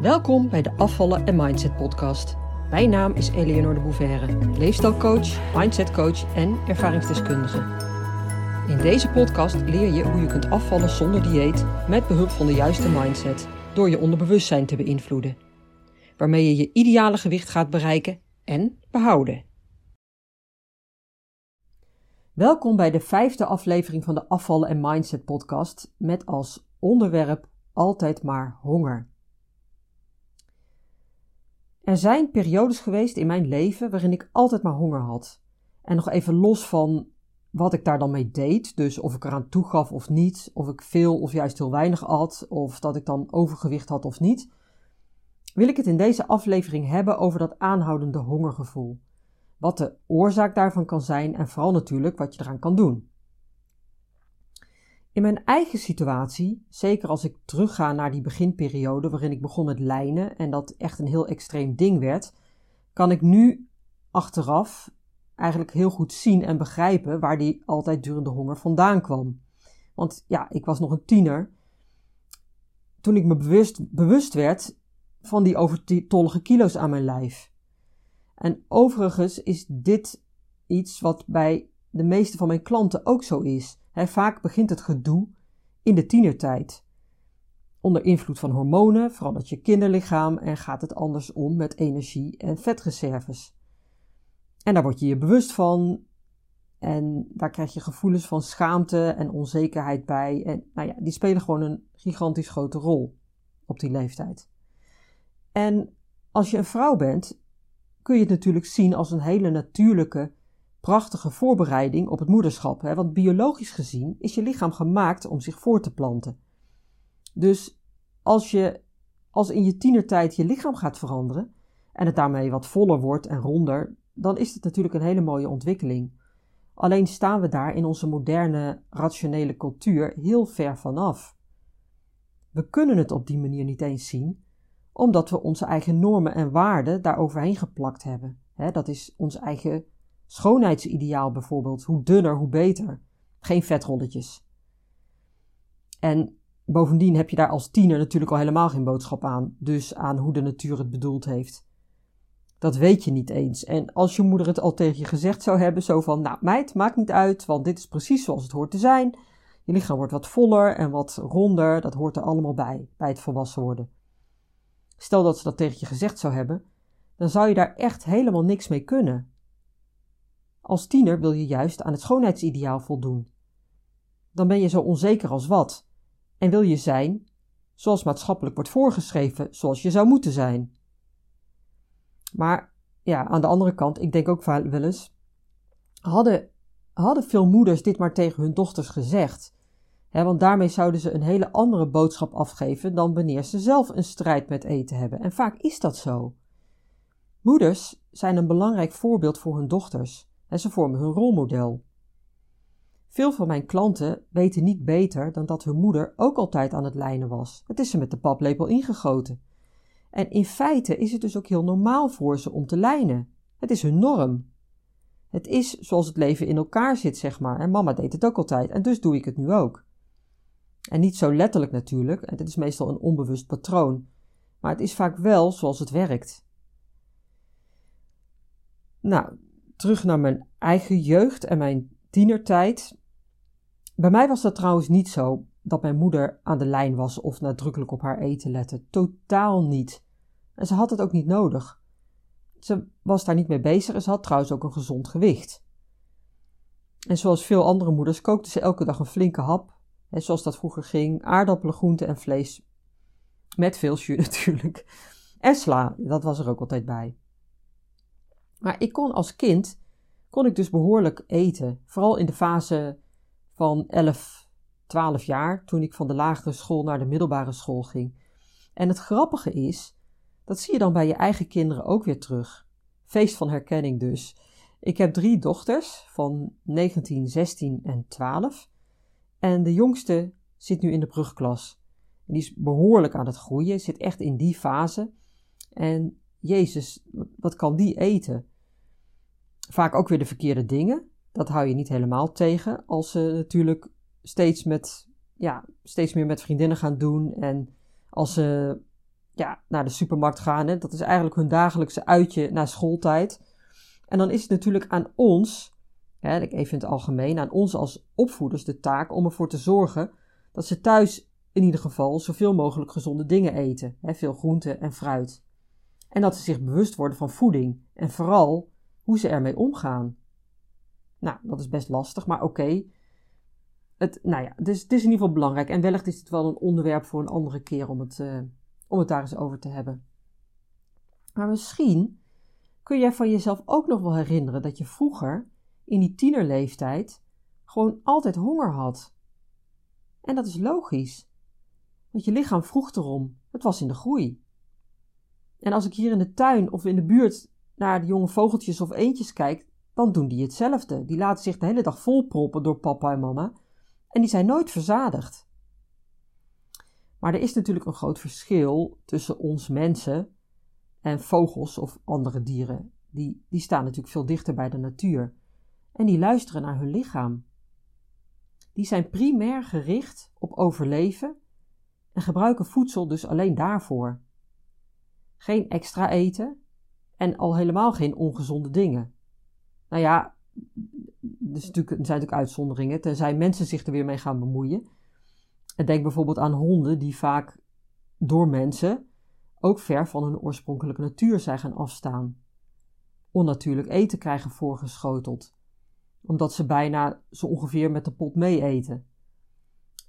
Welkom bij de Afvallen en Mindset podcast. Mijn naam is Eleonore de Bouverre, leefstijlcoach, mindsetcoach en ervaringsdeskundige. In deze podcast leer je hoe je kunt afvallen zonder dieet met behulp van de juiste mindset door je onderbewustzijn te beïnvloeden, waarmee je je ideale gewicht gaat bereiken en behouden. Welkom bij de vijfde aflevering van de Afvallen en Mindset podcast met als onderwerp altijd maar honger. Er zijn periodes geweest in mijn leven waarin ik altijd maar honger had. En nog even los van wat ik daar dan mee deed, dus of ik eraan toegaf of niet, of ik veel of juist heel weinig at, of dat ik dan overgewicht had of niet, wil ik het in deze aflevering hebben over dat aanhoudende hongergevoel. Wat de oorzaak daarvan kan zijn en vooral natuurlijk wat je eraan kan doen. In mijn eigen situatie, zeker als ik terugga naar die beginperiode waarin ik begon met lijnen en dat echt een heel extreem ding werd, kan ik nu achteraf eigenlijk heel goed zien en begrijpen waar die altijd durende honger vandaan kwam. Want ja, ik was nog een tiener toen ik me bewust, bewust werd van die overtollige kilo's aan mijn lijf. En overigens is dit iets wat bij de meeste van mijn klanten ook zo is vaak begint het gedoe in de tienertijd. Onder invloed van hormonen verandert je kinderlichaam en gaat het anders om met energie en vetreserves. En daar word je je bewust van en daar krijg je gevoelens van schaamte en onzekerheid bij. En nou ja, die spelen gewoon een gigantisch grote rol op die leeftijd. En als je een vrouw bent, kun je het natuurlijk zien als een hele natuurlijke prachtige voorbereiding op het moederschap. Hè? Want biologisch gezien is je lichaam gemaakt om zich voor te planten. Dus als je als in je tienertijd je lichaam gaat veranderen en het daarmee wat voller wordt en ronder, dan is het natuurlijk een hele mooie ontwikkeling. Alleen staan we daar in onze moderne rationele cultuur heel ver vanaf. We kunnen het op die manier niet eens zien, omdat we onze eigen normen en waarden daar overheen geplakt hebben. dat is ons eigen Schoonheidsideaal bijvoorbeeld, hoe dunner, hoe beter. Geen vetrolletjes. En bovendien heb je daar als tiener natuurlijk al helemaal geen boodschap aan, dus aan hoe de natuur het bedoeld heeft. Dat weet je niet eens. En als je moeder het al tegen je gezegd zou hebben, zo van, nou meid, maakt niet uit, want dit is precies zoals het hoort te zijn. Je lichaam wordt wat voller en wat ronder, dat hoort er allemaal bij, bij het volwassen worden. Stel dat ze dat tegen je gezegd zou hebben, dan zou je daar echt helemaal niks mee kunnen. Als tiener wil je juist aan het schoonheidsideaal voldoen. Dan ben je zo onzeker als wat en wil je zijn zoals maatschappelijk wordt voorgeschreven, zoals je zou moeten zijn. Maar ja, aan de andere kant, ik denk ook wel eens, hadden, hadden veel moeders dit maar tegen hun dochters gezegd. want daarmee zouden ze een hele andere boodschap afgeven dan wanneer ze zelf een strijd met eten hebben. En vaak is dat zo. Moeders zijn een belangrijk voorbeeld voor hun dochters en ze vormen hun rolmodel. Veel van mijn klanten weten niet beter dan dat hun moeder ook altijd aan het lijnen was. Het is ze met de paplepel ingegoten. En in feite is het dus ook heel normaal voor ze om te lijnen. Het is hun norm. Het is zoals het leven in elkaar zit, zeg maar. En mama deed het ook altijd, en dus doe ik het nu ook. En niet zo letterlijk natuurlijk, en is meestal een onbewust patroon, maar het is vaak wel zoals het werkt. Nou, terug naar mijn eigen jeugd en mijn tienertijd. Bij mij was dat trouwens niet zo dat mijn moeder aan de lijn was of nadrukkelijk op haar eten lette. Totaal niet. En ze had het ook niet nodig. Ze was daar niet mee bezig en ze had trouwens ook een gezond gewicht. En zoals veel andere moeders kookte ze elke dag een flinke hap. Zoals dat vroeger ging, aardappelen, groenten en vlees. Met veel jus natuurlijk. En sla, dat was er ook altijd bij. Maar ik kon als kind, kon ik dus behoorlijk eten. Vooral in de fase van 11, 12 jaar, toen ik van de lagere school naar de middelbare school ging. En het grappige is, dat zie je dan bij je eigen kinderen ook weer terug. Feest van herkenning dus. Ik heb drie dochters van 19, 16 en 12. En de jongste zit nu in de brugklas. Die is behoorlijk aan het groeien, zit echt in die fase. En Jezus, wat kan die eten? Vaak ook weer de verkeerde dingen. Dat hou je niet helemaal tegen. Als ze natuurlijk steeds, met, ja, steeds meer met vriendinnen gaan doen. En als ze ja, naar de supermarkt gaan. Hè. Dat is eigenlijk hun dagelijkse uitje na schooltijd. En dan is het natuurlijk aan ons, hè, even in het algemeen, aan ons als opvoeders de taak om ervoor te zorgen dat ze thuis in ieder geval zoveel mogelijk gezonde dingen eten. Hè, veel groente en fruit. En dat ze zich bewust worden van voeding en vooral hoe ze ermee omgaan. Nou, dat is best lastig, maar oké. Het, nou ja, dus het is in ieder geval belangrijk. En wellicht is het wel een onderwerp voor een andere keer om het, uh, om het daar eens over te hebben. Maar misschien kun jij van jezelf ook nog wel herinneren dat je vroeger, in die tienerleeftijd, gewoon altijd honger had. En dat is logisch, want je lichaam vroeg erom. Het was in de groei. En als ik hier in de tuin of in de buurt naar de jonge vogeltjes of eendjes kijk, dan doen die hetzelfde. Die laten zich de hele dag volproppen door papa en mama en die zijn nooit verzadigd. Maar er is natuurlijk een groot verschil tussen ons mensen en vogels of andere dieren. Die, die staan natuurlijk veel dichter bij de natuur en die luisteren naar hun lichaam. Die zijn primair gericht op overleven en gebruiken voedsel dus alleen daarvoor. Geen extra eten en al helemaal geen ongezonde dingen. Nou ja, er zijn natuurlijk uitzonderingen, tenzij mensen zich er weer mee gaan bemoeien. En denk bijvoorbeeld aan honden die vaak door mensen ook ver van hun oorspronkelijke natuur zijn gaan afstaan. Onnatuurlijk eten krijgen voorgeschoteld, omdat ze bijna zo ongeveer met de pot mee eten.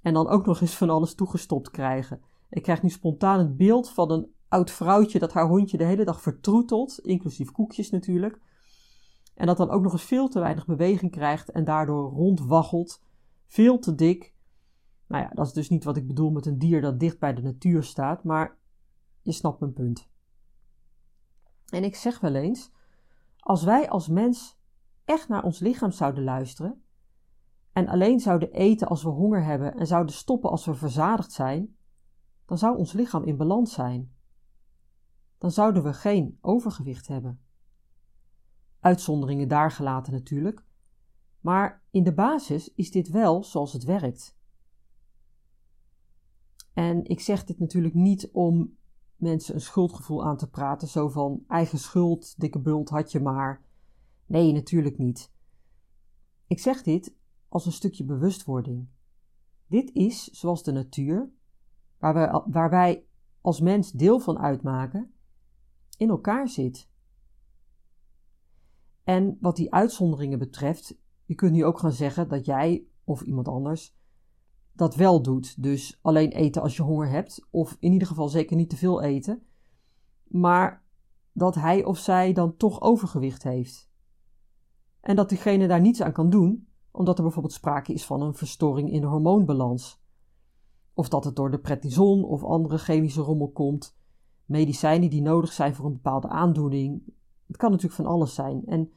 En dan ook nog eens van alles toegestopt krijgen. Ik krijg nu spontaan het beeld van een oud vrouwtje dat haar hondje de hele dag vertroetelt, inclusief koekjes natuurlijk. En dat dan ook nog eens veel te weinig beweging krijgt en daardoor rondwaggelt, veel te dik. Nou ja, dat is dus niet wat ik bedoel met een dier dat dicht bij de natuur staat, maar je snapt mijn punt. En ik zeg wel eens, als wij als mens echt naar ons lichaam zouden luisteren en alleen zouden eten als we honger hebben en zouden stoppen als we verzadigd zijn, dan zou ons lichaam in balans zijn. Dan zouden we geen overgewicht hebben. Uitzonderingen daar gelaten natuurlijk, maar in de basis is dit wel zoals het werkt. En ik zeg dit natuurlijk niet om mensen een schuldgevoel aan te praten, zo van eigen schuld, dikke bult had je maar. Nee, natuurlijk niet. Ik zeg dit als een stukje bewustwording. Dit is zoals de natuur, waar waar wij als mens deel van uitmaken, in elkaar zit. En wat die uitzonderingen betreft, je kunt nu ook gaan zeggen dat jij of iemand anders dat wel doet. Dus alleen eten als je honger hebt, of in ieder geval zeker niet te veel eten, maar dat hij of zij dan toch overgewicht heeft. En dat diegene daar niets aan kan doen, omdat er bijvoorbeeld sprake is van een verstoring in de hormoonbalans. Of dat het door de prednison of andere chemische rommel komt, medicijnen die nodig zijn voor een bepaalde aandoening, het kan natuurlijk van alles zijn. En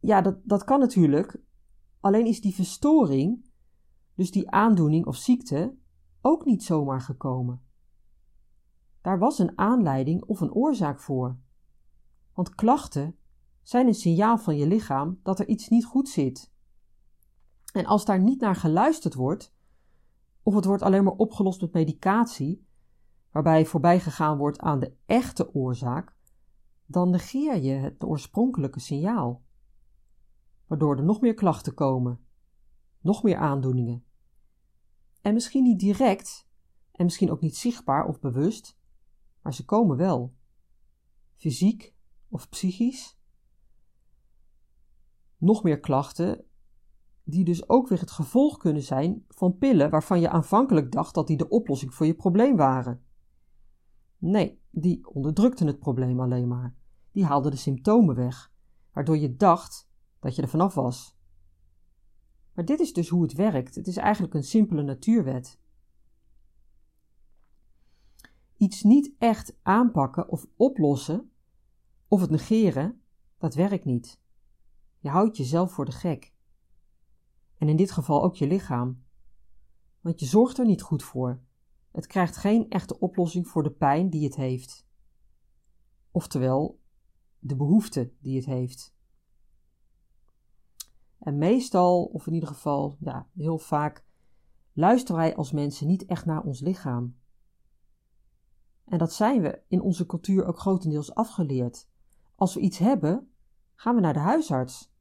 ja, dat, dat kan natuurlijk. Alleen is die verstoring, dus die aandoening of ziekte, ook niet zomaar gekomen. Daar was een aanleiding of een oorzaak voor. Want klachten zijn een signaal van je lichaam dat er iets niet goed zit. En als daar niet naar geluisterd wordt, of het wordt alleen maar opgelost met medicatie, waarbij voorbij gegaan wordt aan de echte oorzaak, dan negeer je het oorspronkelijke signaal. Waardoor er nog meer klachten komen, nog meer aandoeningen. En misschien niet direct, en misschien ook niet zichtbaar of bewust, maar ze komen wel. Fysiek of psychisch. Nog meer klachten, die dus ook weer het gevolg kunnen zijn van pillen waarvan je aanvankelijk dacht dat die de oplossing voor je probleem waren. Nee, die onderdrukten het probleem alleen maar. Die haalden de symptomen weg, waardoor je dacht dat je er vanaf was. Maar dit is dus hoe het werkt. Het is eigenlijk een simpele natuurwet. Iets niet echt aanpakken of oplossen, of het negeren, dat werkt niet. Je houdt jezelf voor de gek. En in dit geval ook je lichaam. Want je zorgt er niet goed voor. Het krijgt geen echte oplossing voor de pijn die het heeft. Oftewel, de behoefte die het heeft. En meestal, of in ieder geval ja, heel vaak, luisteren wij als mensen niet echt naar ons lichaam. En dat zijn we in onze cultuur ook grotendeels afgeleerd. Als we iets hebben, gaan we naar de huisarts.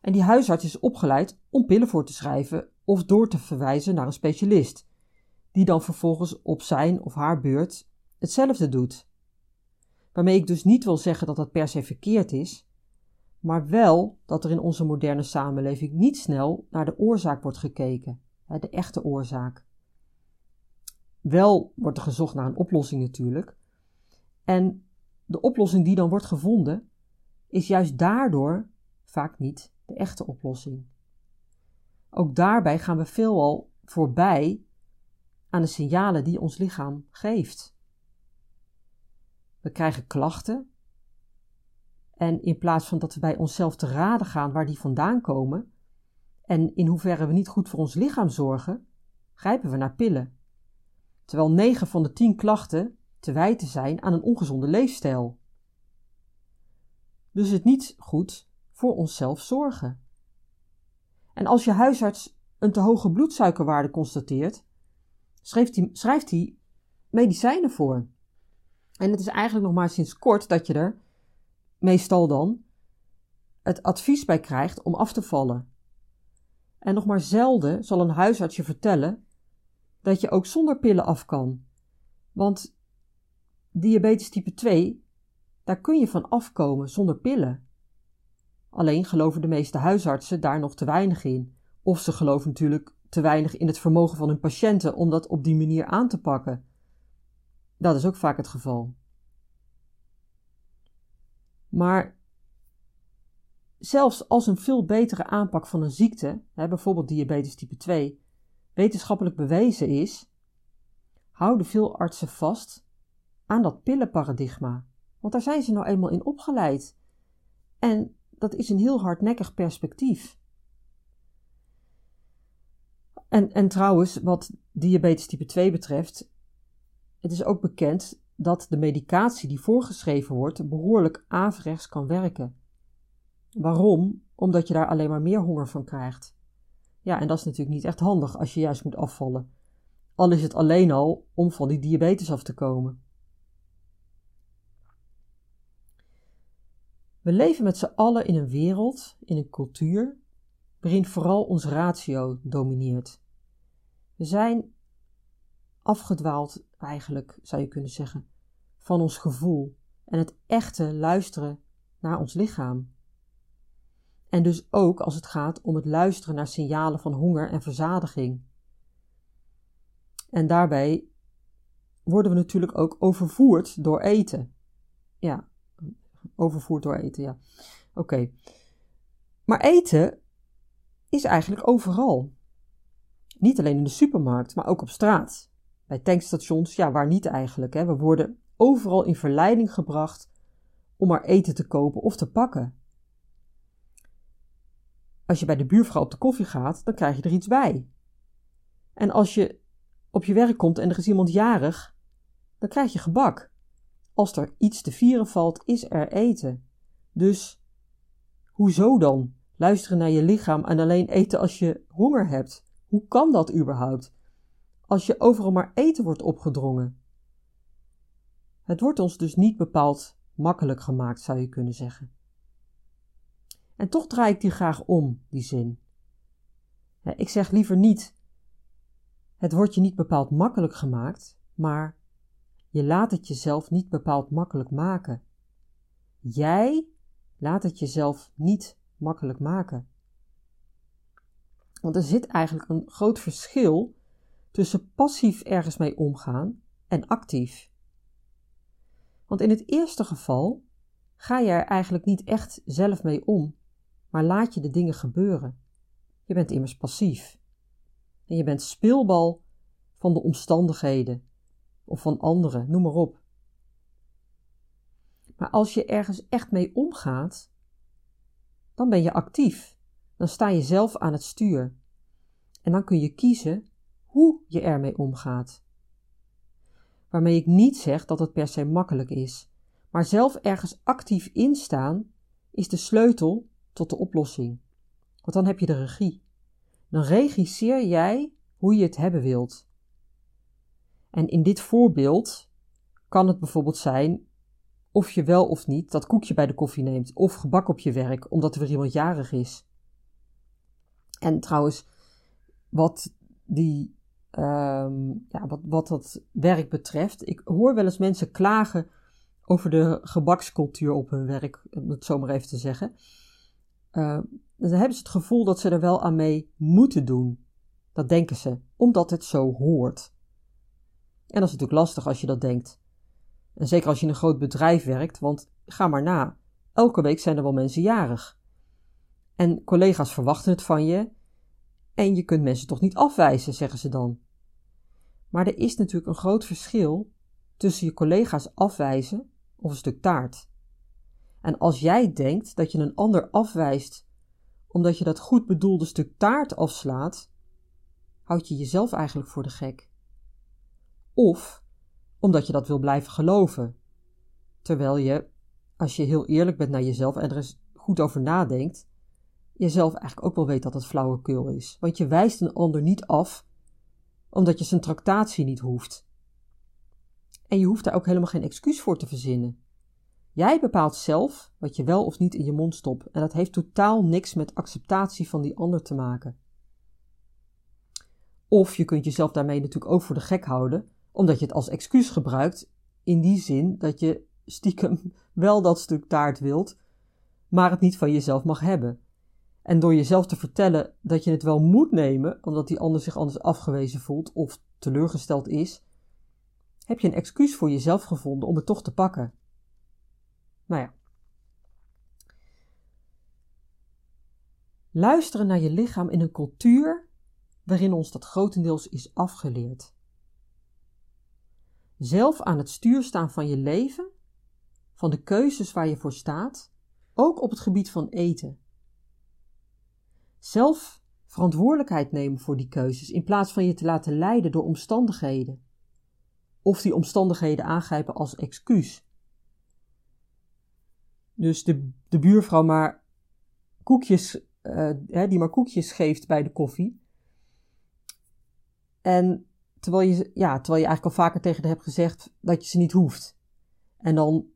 En die huisarts is opgeleid om pillen voor te schrijven of door te verwijzen naar een specialist, die dan vervolgens op zijn of haar beurt hetzelfde doet. Waarmee ik dus niet wil zeggen dat dat per se verkeerd is, maar wel dat er in onze moderne samenleving niet snel naar de oorzaak wordt gekeken, de echte oorzaak. Wel wordt er gezocht naar een oplossing natuurlijk. En de oplossing die dan wordt gevonden, is juist daardoor vaak niet de echte oplossing. Ook daarbij gaan we veelal voorbij aan de signalen die ons lichaam geeft. We krijgen klachten en in plaats van dat we bij onszelf te raden gaan waar die vandaan komen en in hoeverre we niet goed voor ons lichaam zorgen, grijpen we naar pillen. Terwijl 9 van de 10 klachten te wijten zijn aan een ongezonde leefstijl. Dus het niet goed voor onszelf zorgen. En als je huisarts een te hoge bloedsuikerwaarde constateert, schrijft hij, schrijft hij medicijnen voor. En het is eigenlijk nog maar sinds kort dat je er, meestal dan, het advies bij krijgt om af te vallen. En nog maar zelden zal een huisarts je vertellen dat je ook zonder pillen af kan. Want diabetes type 2, daar kun je van afkomen zonder pillen. Alleen geloven de meeste huisartsen daar nog te weinig in. Of ze geloven natuurlijk te weinig in het vermogen van hun patiënten om dat op die manier aan te pakken. Dat is ook vaak het geval. Maar zelfs als een veel betere aanpak van een ziekte, bijvoorbeeld diabetes type 2, wetenschappelijk bewezen is, houden veel artsen vast aan dat pillenparadigma. Want daar zijn ze nou eenmaal in opgeleid. En dat is een heel hardnekkig perspectief. En, en trouwens, wat diabetes type 2 betreft, het is ook bekend dat de medicatie die voorgeschreven wordt behoorlijk averechts kan werken. Waarom? Omdat je daar alleen maar meer honger van krijgt. Ja, en dat is natuurlijk niet echt handig als je juist moet afvallen. Al is het alleen al om van die diabetes af te komen. We leven met z'n allen in een wereld, in een cultuur, waarin vooral ons ratio domineert. We zijn afgedwaald, eigenlijk zou je kunnen zeggen, van ons gevoel en het echte luisteren naar ons lichaam. En dus ook als het gaat om het luisteren naar signalen van honger en verzadiging. En daarbij worden we natuurlijk ook overvoerd door eten. Ja, overvoerd door eten, ja. Oké. Maar eten is eigenlijk overal. Niet alleen in de supermarkt, maar ook op straat. Bij tankstations, ja, waar niet eigenlijk. Hè? We worden overal in verleiding gebracht om maar eten te kopen of te pakken. Als je bij de buurvrouw op de koffie gaat, dan krijg je er iets bij. En als je op je werk komt en er is iemand jarig, dan krijg je gebak. Als er iets te vieren valt, is er eten. Dus hoezo dan? Luisteren naar je lichaam en alleen eten als je honger hebt. Hoe kan dat überhaupt? Als je overal maar eten wordt opgedrongen. Het wordt ons dus niet bepaald makkelijk gemaakt, zou je kunnen zeggen. En toch draai ik die graag om, die zin. Ik zeg liever niet: het wordt je niet bepaald makkelijk gemaakt, maar je laat het jezelf niet bepaald makkelijk maken. Jij laat het jezelf niet makkelijk maken. Want er zit eigenlijk een groot verschil tussen passief ergens mee omgaan en actief. Want in het eerste geval ga je er eigenlijk niet echt zelf mee om, maar laat je de dingen gebeuren. Je bent immers passief. En je bent speelbal van de omstandigheden of van anderen, noem maar op. Maar als je ergens echt mee omgaat, dan ben je actief. Dan sta je zelf aan het stuur. En dan kun je kiezen hoe je ermee omgaat. Waarmee ik niet zeg dat het per se makkelijk is, maar zelf ergens actief instaan is de sleutel tot de oplossing. Want dan heb je de regie. Dan regisseer jij hoe je het hebben wilt. En in dit voorbeeld kan het bijvoorbeeld zijn of je wel of niet dat koekje bij de koffie neemt of gebak op je werk omdat er weer iemand jarig is. En trouwens, wat, die, ehm, ja, wat, wat dat werk betreft, ik hoor wel eens mensen klagen over de gebakscultuur op hun werk, om het zo maar even te zeggen. Uh, dan hebben ze het gevoel dat ze er wel aan mee moeten doen. Dat denken ze, omdat het zo hoort. En dat is natuurlijk lastig als je dat denkt. En zeker als je in een groot bedrijf werkt, want ga maar na. Elke week zijn er wel mensen jarig. En collega's verwachten het van je. En je kunt mensen toch niet afwijzen, zeggen ze dan. Maar er is natuurlijk een groot verschil tussen je collega's afwijzen of een stuk taart. En als jij denkt dat je een ander afwijst omdat je dat goed bedoelde stuk taart afslaat, houd je jezelf eigenlijk voor de gek. Of omdat je dat wil blijven geloven. Terwijl je, als je heel eerlijk bent naar jezelf en er eens goed over nadenkt, jezelf eigenlijk ook wel weet dat het flauwekul is. Want je wijst een ander niet af omdat je zijn tractatie niet hoeft. En je hoeft daar ook helemaal geen excuus voor te verzinnen. Jij bepaalt zelf wat je wel of niet in je mond stopt en dat heeft totaal niks met acceptatie van die ander te maken. Of je kunt jezelf daarmee natuurlijk ook voor de gek houden, omdat je het als excuus gebruikt, in die zin dat je stiekem wel dat stuk taart wilt, maar het niet van jezelf mag hebben. En door jezelf te vertellen dat je het wel moet nemen, omdat die ander zich anders afgewezen voelt of teleurgesteld is, heb je een excuus voor jezelf gevonden om het toch te pakken. Nou ja. Luisteren naar je lichaam in een cultuur waarin ons dat grotendeels is afgeleerd. Zelf aan het stuur staan van je leven, van de keuzes waar je voor staat, ook op het gebied van eten. Zelf verantwoordelijkheid nemen voor die keuzes in plaats van je te laten leiden door omstandigheden. Of die omstandigheden aangrijpen als excuus. Dus de, de buurvrouw maar koekjes, hè, die maar koekjes geeft bij de koffie. En terwijl je, ja, terwijl je eigenlijk al vaker tegen haar hebt gezegd dat je ze niet hoeft. En dan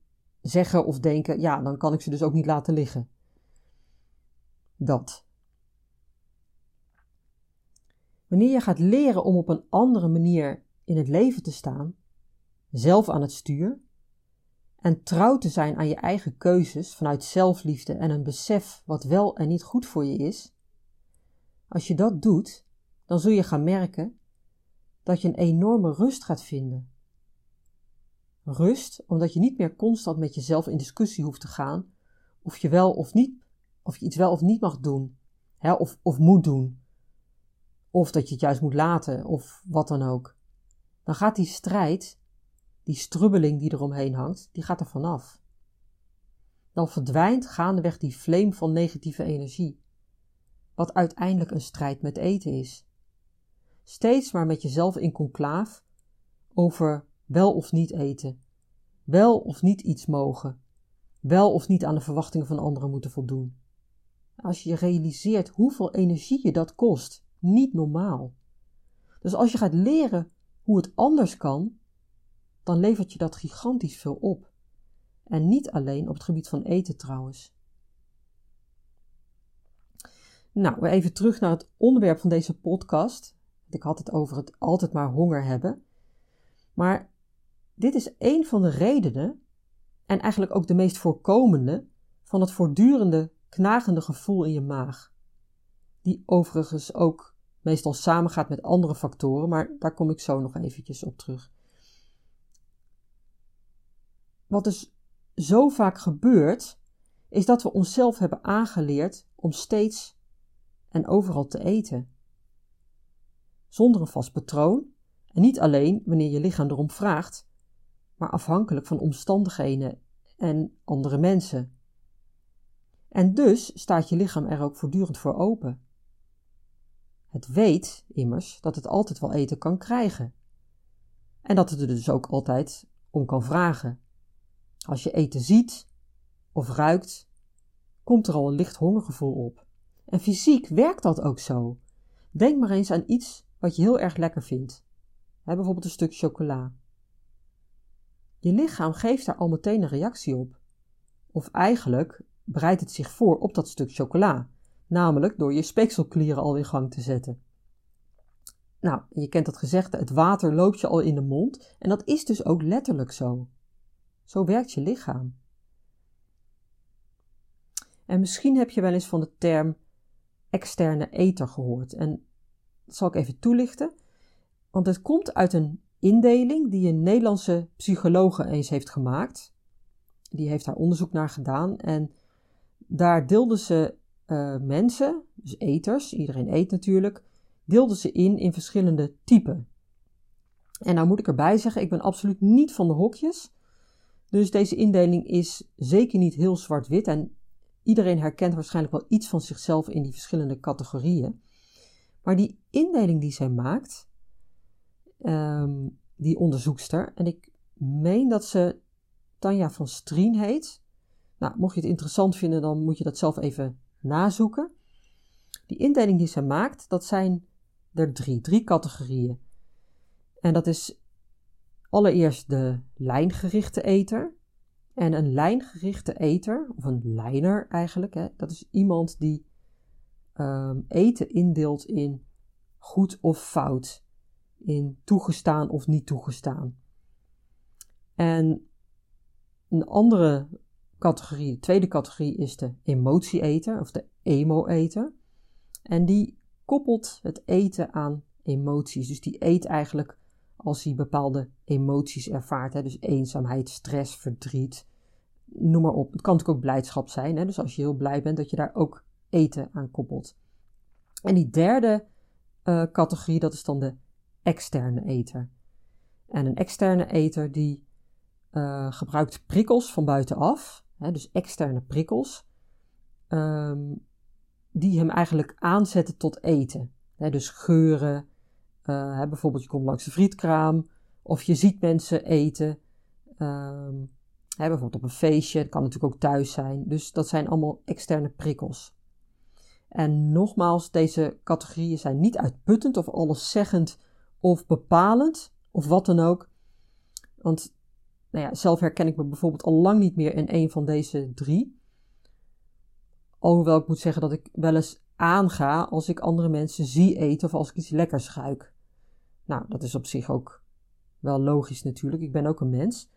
zeggen of denken, ja, dan kan ik ze dus ook niet laten liggen. Dat. Wanneer je gaat leren om op een andere manier in het leven te staan, zelf aan het stuur, en trouw te zijn aan je eigen keuzes vanuit zelfliefde en een besef wat wel en niet goed voor je is, als je dat doet, dan zul je gaan merken dat je een enorme rust gaat vinden. Rust omdat je niet meer constant met jezelf in discussie hoeft te gaan of je wel of niet, of je iets wel of niet mag doen, hè, of, of moet doen, of dat je het juist moet laten, of wat dan ook. Dan gaat die strijd die strubbeling die eromheen hangt, die gaat er vanaf. Dan verdwijnt gaandeweg die vleem van negatieve energie, wat uiteindelijk een strijd met eten is. Steeds maar met jezelf in conclaaf over wel of niet eten, wel of niet iets mogen, wel of niet aan de verwachtingen van anderen moeten voldoen. Als je realiseert hoeveel energie je dat kost, niet normaal. Dus als je gaat leren hoe het anders kan, dan levert je dat gigantisch veel op. En niet alleen op het gebied van eten trouwens. Nou, even terug naar het onderwerp van deze podcast. Ik had het over het altijd maar honger hebben. Maar dit is een van de redenen, en eigenlijk ook de meest voorkomende, van het voortdurende knagende gevoel in je maag. Die overigens ook meestal samengaat met andere factoren, maar daar kom ik zo nog eventjes op terug wat dus zo vaak gebeurt, is dat we onszelf hebben aangeleerd om steeds en overal te eten. Zonder een vast patroon en niet alleen wanneer je lichaam erom vraagt, maar afhankelijk van omstandigheden en andere mensen. En dus staat je lichaam er ook voortdurend voor open. Het weet immers dat het altijd wel eten kan krijgen. En dat het er dus ook altijd om kan vragen. Als je eten ziet of ruikt, komt er al een licht hongergevoel op. En fysiek werkt dat ook zo. Denk maar eens aan iets wat je heel erg lekker vindt. bijvoorbeeld een stuk chocola. Je lichaam geeft daar al meteen een reactie op. Of eigenlijk bereidt het zich voor op dat stuk chocola, namelijk door je speekselklieren al in gang te zetten. Nou, je kent dat gezegde, het water loopt je al in de mond en dat is dus ook letterlijk zo. Zo werkt je lichaam. En misschien heb je wel eens van de term externe eter gehoord. En dat zal ik even toelichten. Want het komt uit een indeling die een Nederlandse psychologe eens heeft gemaakt. Die heeft daar onderzoek naar gedaan. En daar deelden ze uh, mensen, dus eters, iedereen eet natuurlijk, deelden ze in in verschillende typen. En nou moet ik erbij zeggen, ik ben absoluut niet van de hokjes. Dus deze indeling is zeker niet heel zwart-wit. En iedereen herkent waarschijnlijk wel iets van zichzelf in die verschillende categorieën. Maar die indeling die zij maakt, Ehm, die onderzoekster. En ik meen dat ze Tanja van Strien heet. Nou, mocht je het interessant vinden, dan moet je dat zelf even nazoeken. Die indeling die ze maakt, dat zijn er drie, drie categorieën. En dat is allereerst de lijngerichte eter. En een lijngerichte eter, of een lijner eigenlijk, hè, dat is iemand die um, eten indeelt in goed of fout in toegestaan of niet toegestaan. En een andere categorie, de tweede categorie, is de emotieeter of de emo-eter. En die koppelt het eten aan emoties. Dus die eet eigenlijk als hij bepaalde emoties ervaart. Hè? Dus eenzaamheid, stress, verdriet, noem maar op. Het kan natuurlijk ook blijdschap zijn. Hè? Dus als je heel blij bent, dat je daar ook eten aan koppelt. En die derde uh, categorie, dat is dan de externe eter. En een externe eter die uh, gebruikt prikkels van buitenaf, hè, dus externe prikkels, um, die hem eigenlijk aanzetten tot eten. Hè, dus geuren, uh, hè, bijvoorbeeld je komt langs de frietkraam, of je ziet mensen eten, um, hè, bijvoorbeeld op een feestje, het kan natuurlijk ook thuis zijn. Dus dat zijn allemaal externe prikkels. En nogmaals, deze categorieën zijn niet uitputtend of alleszeggend of bepalend of wat dan ook. Want nou ja, zelf herken ik me bijvoorbeeld al lang niet meer in een van deze drie. Alhoewel ik moet zeggen dat ik wel eens aanga als ik andere mensen zie eten of als ik iets lekkers ruik. Nou, dat is op zich ook wel logisch natuurlijk. Ik ben ook een mens.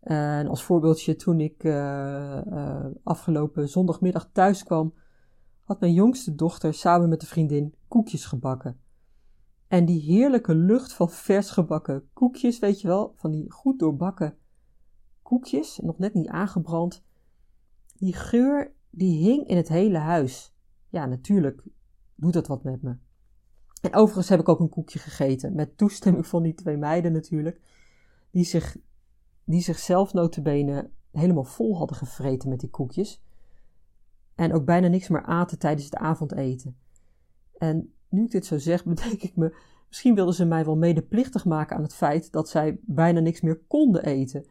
En als voorbeeldje, toen ik uh, uh, afgelopen zondagmiddag thuis kwam, had mijn jongste dochter samen met een vriendin koekjes gebakken. En die heerlijke lucht van vers gebakken koekjes, weet je wel, van die goed doorbakken koekjes, nog net niet aangebrand. Die geur, die hing in het hele huis. Ja, natuurlijk doet dat wat met me. En overigens heb ik ook een koekje gegeten, met toestemming van die twee meiden natuurlijk, die, zich, die zichzelf notabene helemaal vol hadden gevreten met die koekjes. En ook bijna niks meer aten tijdens het avondeten. En nu ik dit zo zeg, bedenk ik me, misschien wilden ze mij wel medeplichtig maken aan het feit dat zij bijna niks meer konden eten.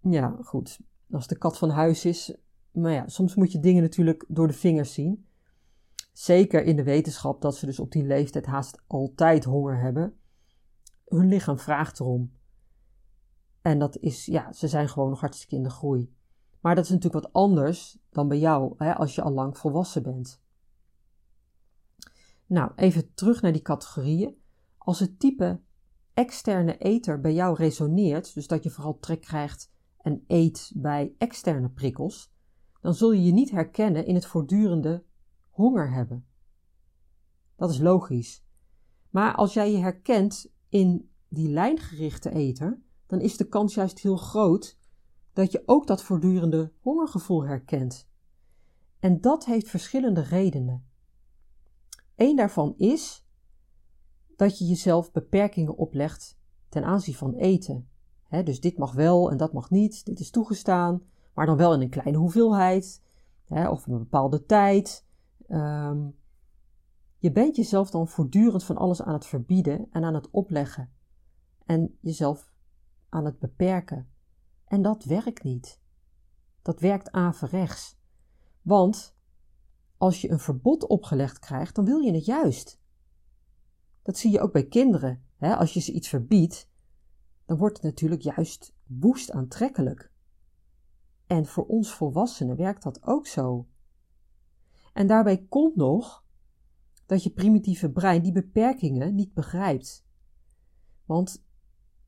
Ja, goed, als de kat van huis is. Maar ja, soms moet je dingen natuurlijk door de vingers zien. Zeker in de wetenschap dat ze dus op die leeftijd haast altijd honger hebben. Hun lichaam vraagt erom. En dat is, ja, ze zijn gewoon nog hartstikke in de groei. Maar dat is natuurlijk wat anders dan bij jou, hè, als je al lang volwassen bent. Nou, even terug naar die categorieën. Als het type externe eter bij jou resoneert, dus dat je vooral trek krijgt en eet bij externe prikkels, dan zul je je niet herkennen in het voortdurende honger hebben. Dat is logisch. Maar als jij je herkent in die lijngerichte eter, dan is de kans juist heel groot dat je ook dat voortdurende hongergevoel herkent. En dat heeft verschillende redenen. Eén daarvan is dat je jezelf beperkingen oplegt ten aanzien van eten. dus dit mag wel en dat mag niet, dit is toegestaan, maar dan wel in een kleine hoeveelheid of een bepaalde tijd. Um, je bent jezelf dan voortdurend van alles aan het verbieden en aan het opleggen en jezelf aan het beperken. En dat werkt niet. Dat werkt averechts. Want als je een verbod opgelegd krijgt, dan wil je het juist. Dat zie je ook bij kinderen. Hè? Als je ze iets verbiedt, dan wordt het natuurlijk juist woest aantrekkelijk. En voor ons volwassenen werkt dat ook zo. En daarbij komt nog dat je primitieve brein die beperkingen niet begrijpt. Want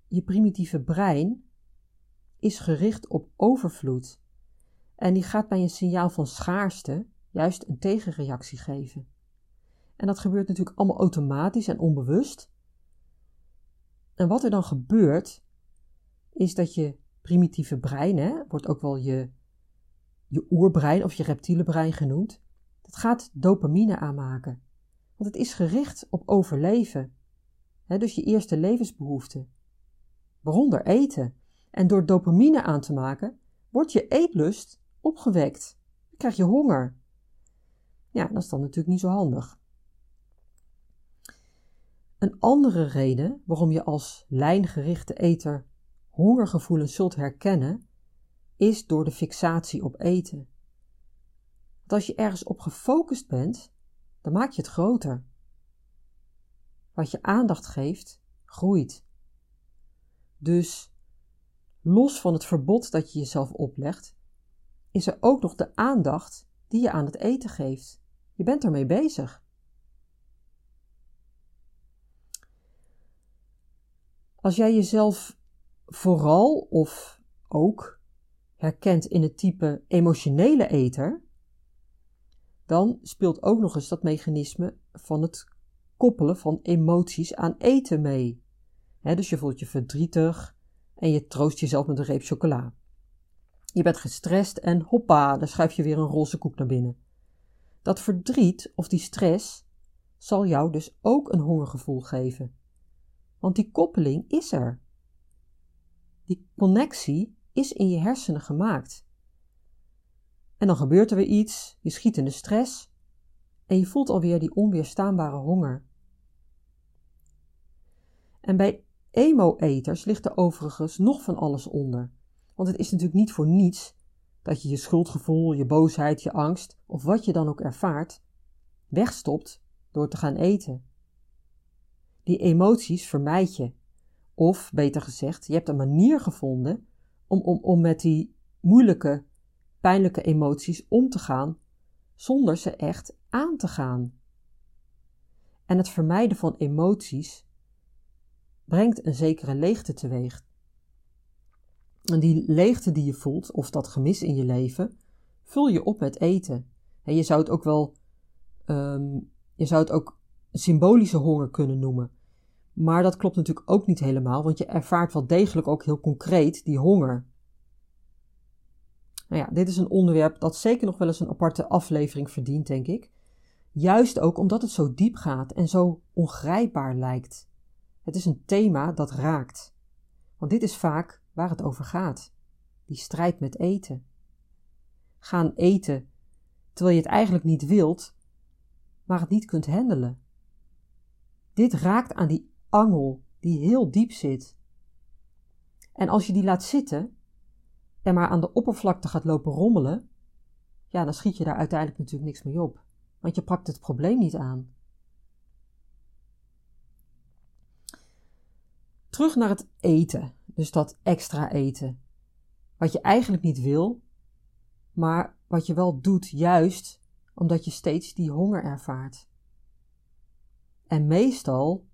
je primitieve brein is gericht op overvloed. En die gaat bij een signaal van schaarste juist een tegenreactie geven. En dat gebeurt natuurlijk allemaal automatisch en onbewust. En wat er dan gebeurt, is dat je primitieve brein, hè, wordt ook wel je, je oerbrein of je reptiele brein genoemd, dat gaat dopamine aanmaken. Want het is gericht op overleven. Hè, dus je eerste levensbehoefte. Waaronder eten. En door dopamine aan te maken, wordt je eetlust opgewekt. Dan krijg je honger. Ja, dat is dan natuurlijk niet zo handig. Een andere reden waarom je als lijngerichte eter hongergevoelens zult herkennen, is door de fixatie op eten. Want als je ergens op gefocust bent, dan maak je het groter. Wat je aandacht geeft, groeit. Dus los van het verbod dat je jezelf oplegt, is er ook nog de aandacht die je aan het eten geeft. Je bent ermee bezig. Als jij jezelf vooral of ook herkent in het type emotionele eter, dan speelt ook nog eens dat mechanisme van het koppelen van emoties aan eten mee. dus je voelt je verdrietig en je troost jezelf met een reep chocola. Je bent gestrest en hoppa, dan schuif je weer een roze koek naar binnen. Dat verdriet of die stress zal jou dus ook een hongergevoel geven. Want die koppeling is er. Die connectie is in je hersenen gemaakt. En dan gebeurt er weer iets, je schiet in de stress en je voelt alweer die onweerstaanbare honger. En bij emo-eters ligt er overigens nog van alles onder. Want het is natuurlijk niet voor niets dat je je schuldgevoel, je boosheid, je angst of wat je dan ook ervaart, wegstopt door te gaan eten. Die emoties vermijd je. Of beter gezegd, je hebt een manier gevonden om, om, om met die moeilijke, pijnlijke emoties om te gaan, zonder ze echt aan te gaan. En het vermijden van emoties brengt een zekere leegte teweeg. Die leegte die je voelt, of dat gemis in je leven, vul je op met eten. En je zou het ook wel, um, je zou het ook symbolische honger kunnen noemen. Maar dat klopt natuurlijk ook niet helemaal, want je ervaart wel degelijk ook heel concreet die honger. Nou ja, dit is een onderwerp dat zeker nog wel eens een aparte aflevering verdient, denk ik. Juist ook omdat het zo diep gaat en zo ongrijpbaar lijkt. Het is een thema dat raakt. Want dit is vaak waar het over gaat: die strijd met eten. Gaan eten terwijl je het eigenlijk niet wilt, maar het niet kunt handelen. Dit raakt aan die angel die heel diep zit. En als je die laat zitten en maar aan de oppervlakte gaat lopen rommelen, ja, dan schiet je daar uiteindelijk natuurlijk niks mee op, want je pakt het probleem niet aan. Terug naar het eten, dus dat extra eten. Wat je eigenlijk niet wil, maar wat je wel doet juist omdat je steeds die honger ervaart. En meestal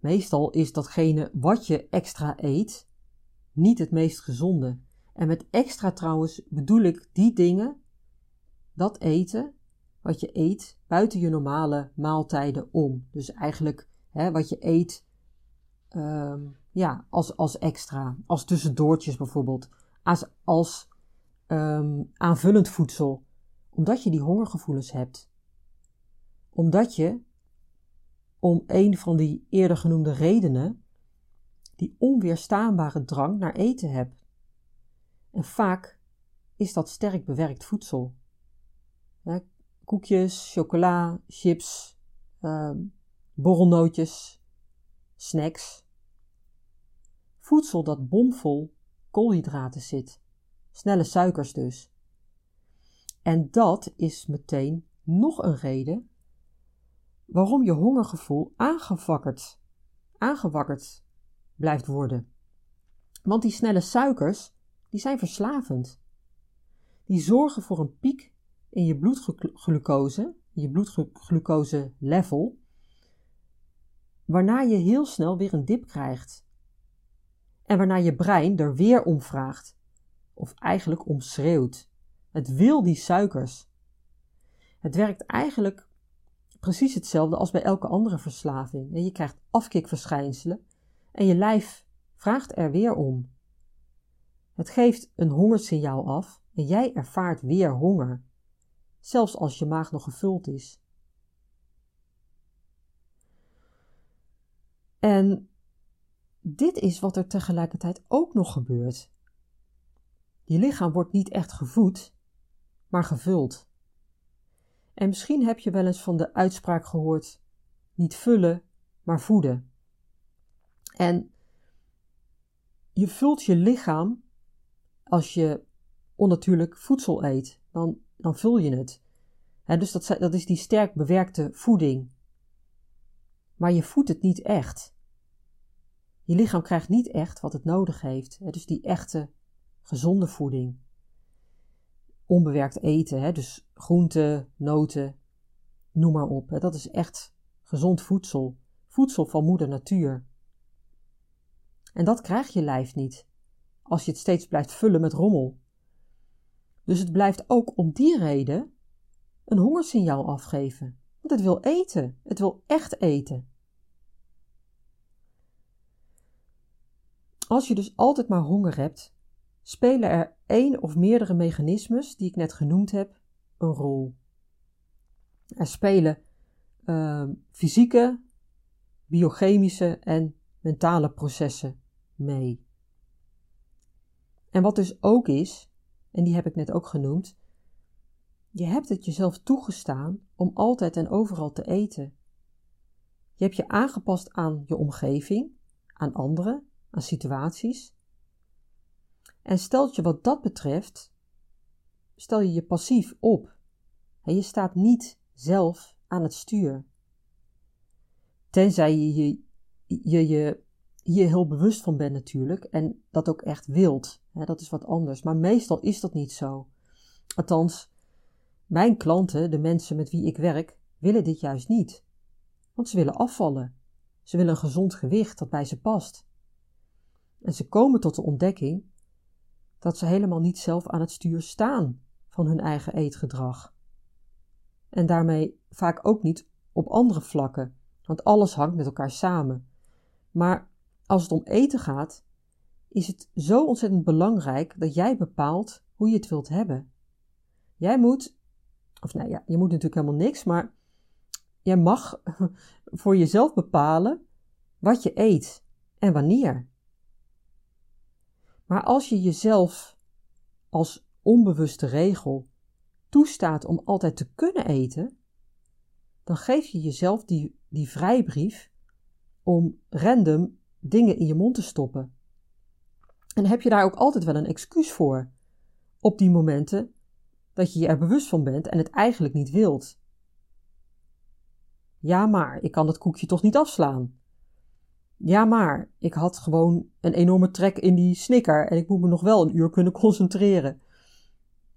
Meestal is datgene wat je extra eet niet het meest gezonde. En met extra trouwens bedoel ik die dingen, dat eten, wat je eet buiten je normale maaltijden om. Dus eigenlijk hè, wat je eet ehm, ja, als, als extra, als tussendoortjes bijvoorbeeld, als, als ehm, aanvullend voedsel, omdat je die hongergevoelens hebt. Omdat je om een van die eerder genoemde redenen die onweerstaanbare drang naar eten heb. En vaak is dat sterk bewerkt voedsel. koekjes, chocola, chips, uh, borrelnootjes, snacks. Voedsel dat bomvol koolhydraten zit, snelle suikers dus. En dat is meteen nog een reden waarom je hongergevoel aangewakkerd, aangewakkerd blijft worden. Want die snelle suikers, die zijn verslavend. Die zorgen voor een piek in je bloedglucose, je bloedglucose level, waarna je heel snel weer een dip krijgt. En waarna je brein er weer om vraagt, of eigenlijk om schreeuwt. Het wil die suikers. Het werkt eigenlijk precies hetzelfde als bij elke andere verslaving. Je krijgt afkikverschijnselen en je lijf vraagt er weer om. Het geeft een hongersignaal af en jij ervaart weer honger, zelfs als je maag nog gevuld is. En dit is wat er tegelijkertijd ook nog gebeurt. Je lichaam wordt niet echt gevoed, maar gevuld. En misschien heb je wel eens van de uitspraak gehoord: niet vullen, maar voeden. En je vult je lichaam als je onnatuurlijk voedsel eet, dan, dan vul je het. dus dat, dat is die sterk bewerkte voeding. Maar je voedt het niet echt. Je lichaam krijgt niet echt wat het nodig heeft. dus die echte gezonde voeding. Onbewerkt eten, dus groenten, noten, noem maar op. Dat is echt gezond voedsel. Voedsel van moeder natuur. En dat krijg je lijf niet, als je het steeds blijft vullen met rommel. Dus het blijft ook om die reden een hongersignaal afgeven. Want het wil eten, het wil echt eten. Als je dus altijd maar honger hebt, spelen er één of meerdere mechanismes die ik net genoemd heb een rol. Er spelen uh, fysieke, biochemische en mentale processen mee. En wat dus ook is, en die heb ik net ook genoemd, je hebt het jezelf toegestaan om altijd en overal te eten. Je hebt je aangepast aan je omgeving, aan anderen, aan situaties. En stelt je wat dat betreft, stel je je passief op. En je staat niet zelf aan het stuur. Tenzij je je, je, je hier heel bewust van bent natuurlijk en dat ook echt wilt. Dat is wat anders. Maar meestal is dat niet zo. Althans, mijn klanten, de mensen met wie ik werk, willen dit juist niet. Want ze willen afvallen. Ze willen een gezond gewicht dat bij ze past. En ze komen tot de ontdekking dat ze helemaal niet zelf aan het stuur staan van hun eigen eetgedrag. En daarmee vaak ook niet op andere vlakken, want alles hangt met elkaar samen. Maar als het om eten gaat, is het zo ontzettend belangrijk dat jij bepaalt hoe je het wilt hebben. Jij moet, of nou ja, je moet natuurlijk helemaal niks, maar jij mag voor jezelf bepalen wat je eet en wanneer. Maar als je jezelf als onbewuste regel toestaat om altijd te kunnen eten, dan geef je jezelf die, die vrijbrief om random dingen in je mond te stoppen. En heb je daar ook altijd wel een excuus voor, op die momenten dat je je er bewust van bent en het eigenlijk niet wilt. Ja, maar ik kan dat koekje toch niet afslaan. Ja, maar ik had gewoon een enorme trek in die snicker en ik moet me nog wel een uur kunnen concentreren.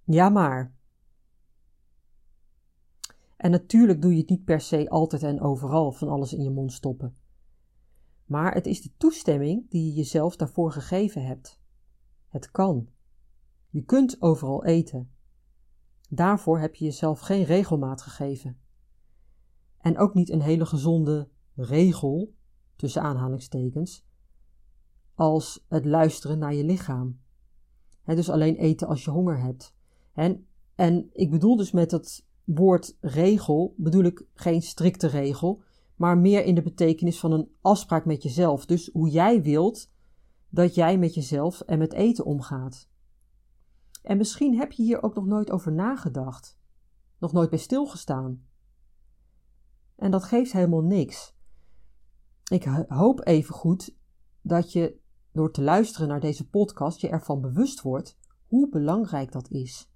Ja, maar. En natuurlijk doe je het niet per se altijd en overal van alles in je mond stoppen. Maar het is de toestemming die je jezelf daarvoor gegeven hebt. Het kan. Je kunt overal eten. Daarvoor heb je jezelf geen regelmaat gegeven. En ook niet een hele gezonde regel, tussen aanhalingstekens, als het luisteren naar je lichaam. dus alleen eten als je honger hebt. En, en ik bedoel dus met het woord regel, bedoel ik geen strikte regel, maar meer in de betekenis van een afspraak met jezelf. Dus hoe jij wilt dat jij met jezelf en met eten omgaat. En misschien heb je hier ook nog nooit over nagedacht, nog nooit bij stilgestaan. En dat geeft helemaal niks. Ik hoop even goed dat je door te luisteren naar deze podcast je ervan bewust wordt hoe belangrijk dat is.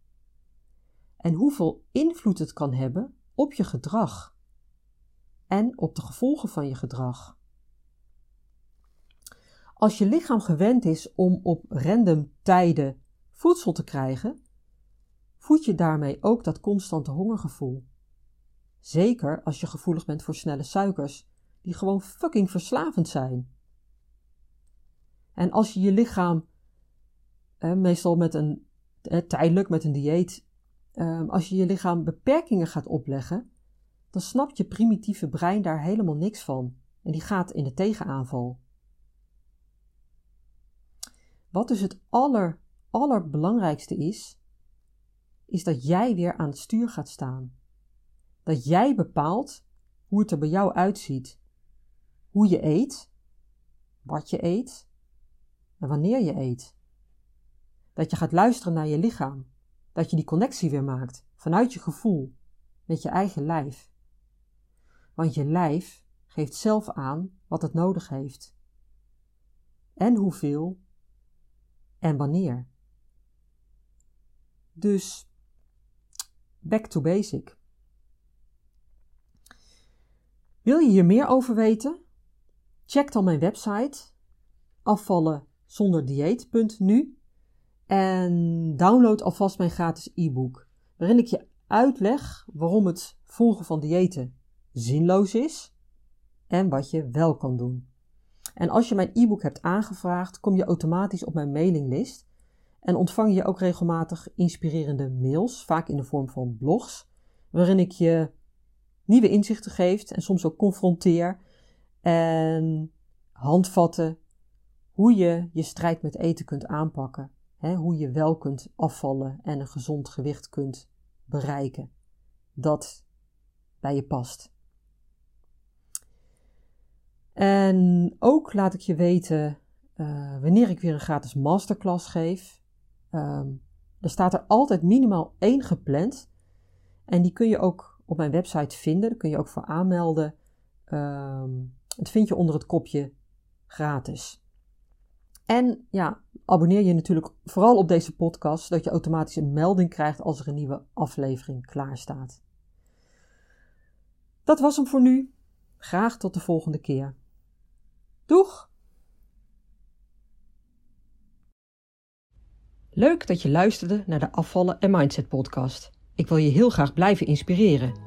En hoeveel invloed het kan hebben op je gedrag en op de gevolgen van je gedrag. Als je lichaam gewend is om op random tijden voedsel te krijgen, voed je daarmee ook dat constante hongergevoel. Zeker als je gevoelig bent voor snelle suikers, die gewoon fucking verslavend zijn. En als je je lichaam, meestal met een, tijdelijk met een dieet, eh, als je je lichaam beperkingen gaat opleggen, dan snapt je primitieve brein daar helemaal niks van. En die gaat in de tegenaanval. Wat dus het aller, allerbelangrijkste is, is dat jij weer aan het stuur gaat staan. Dat jij bepaalt hoe het er bij jou uitziet. Hoe je eet, wat je eet en wanneer je eet. Dat je gaat luisteren naar je lichaam. Dat je die connectie weer maakt vanuit je gevoel met je eigen lijf. Want je lijf geeft zelf aan wat het nodig heeft. En hoeveel en wanneer. Dus back to basic. Wil je hier meer over weten? Check dan mijn website afvallen zonder dieet.nu en download alvast mijn gratis e-book, waarin ik je uitleg waarom het volgen van diëten zinloos is en wat je wel kan doen. En als je mijn e-book hebt aangevraagd, kom je automatisch op mijn mailinglist en ontvang je ook regelmatig inspirerende mails, vaak in de vorm van blogs, waarin ik je nieuwe inzichten geef en soms ook confronteer en handvatten hoe je je strijd met eten kunt aanpakken, hè, hoe je wel kunt afvallen en een gezond gewicht kunt bereiken dat bij je past. En ook laat ik je weten uh, wanneer ik weer een gratis masterclass geef. Um, er staat er altijd minimaal één gepland. En die kun je ook op mijn website vinden. Daar kun je ook voor aanmelden. Um, dat vind je onder het kopje gratis. En ja, abonneer je natuurlijk vooral op deze podcast, zodat je automatisch een melding krijgt als er een nieuwe aflevering klaar staat. Dat was hem voor nu. Graag tot de volgende keer. Doeg! Leuk dat je luisterde naar de Afvallen en Mindset podcast. Ik wil je heel graag blijven inspireren.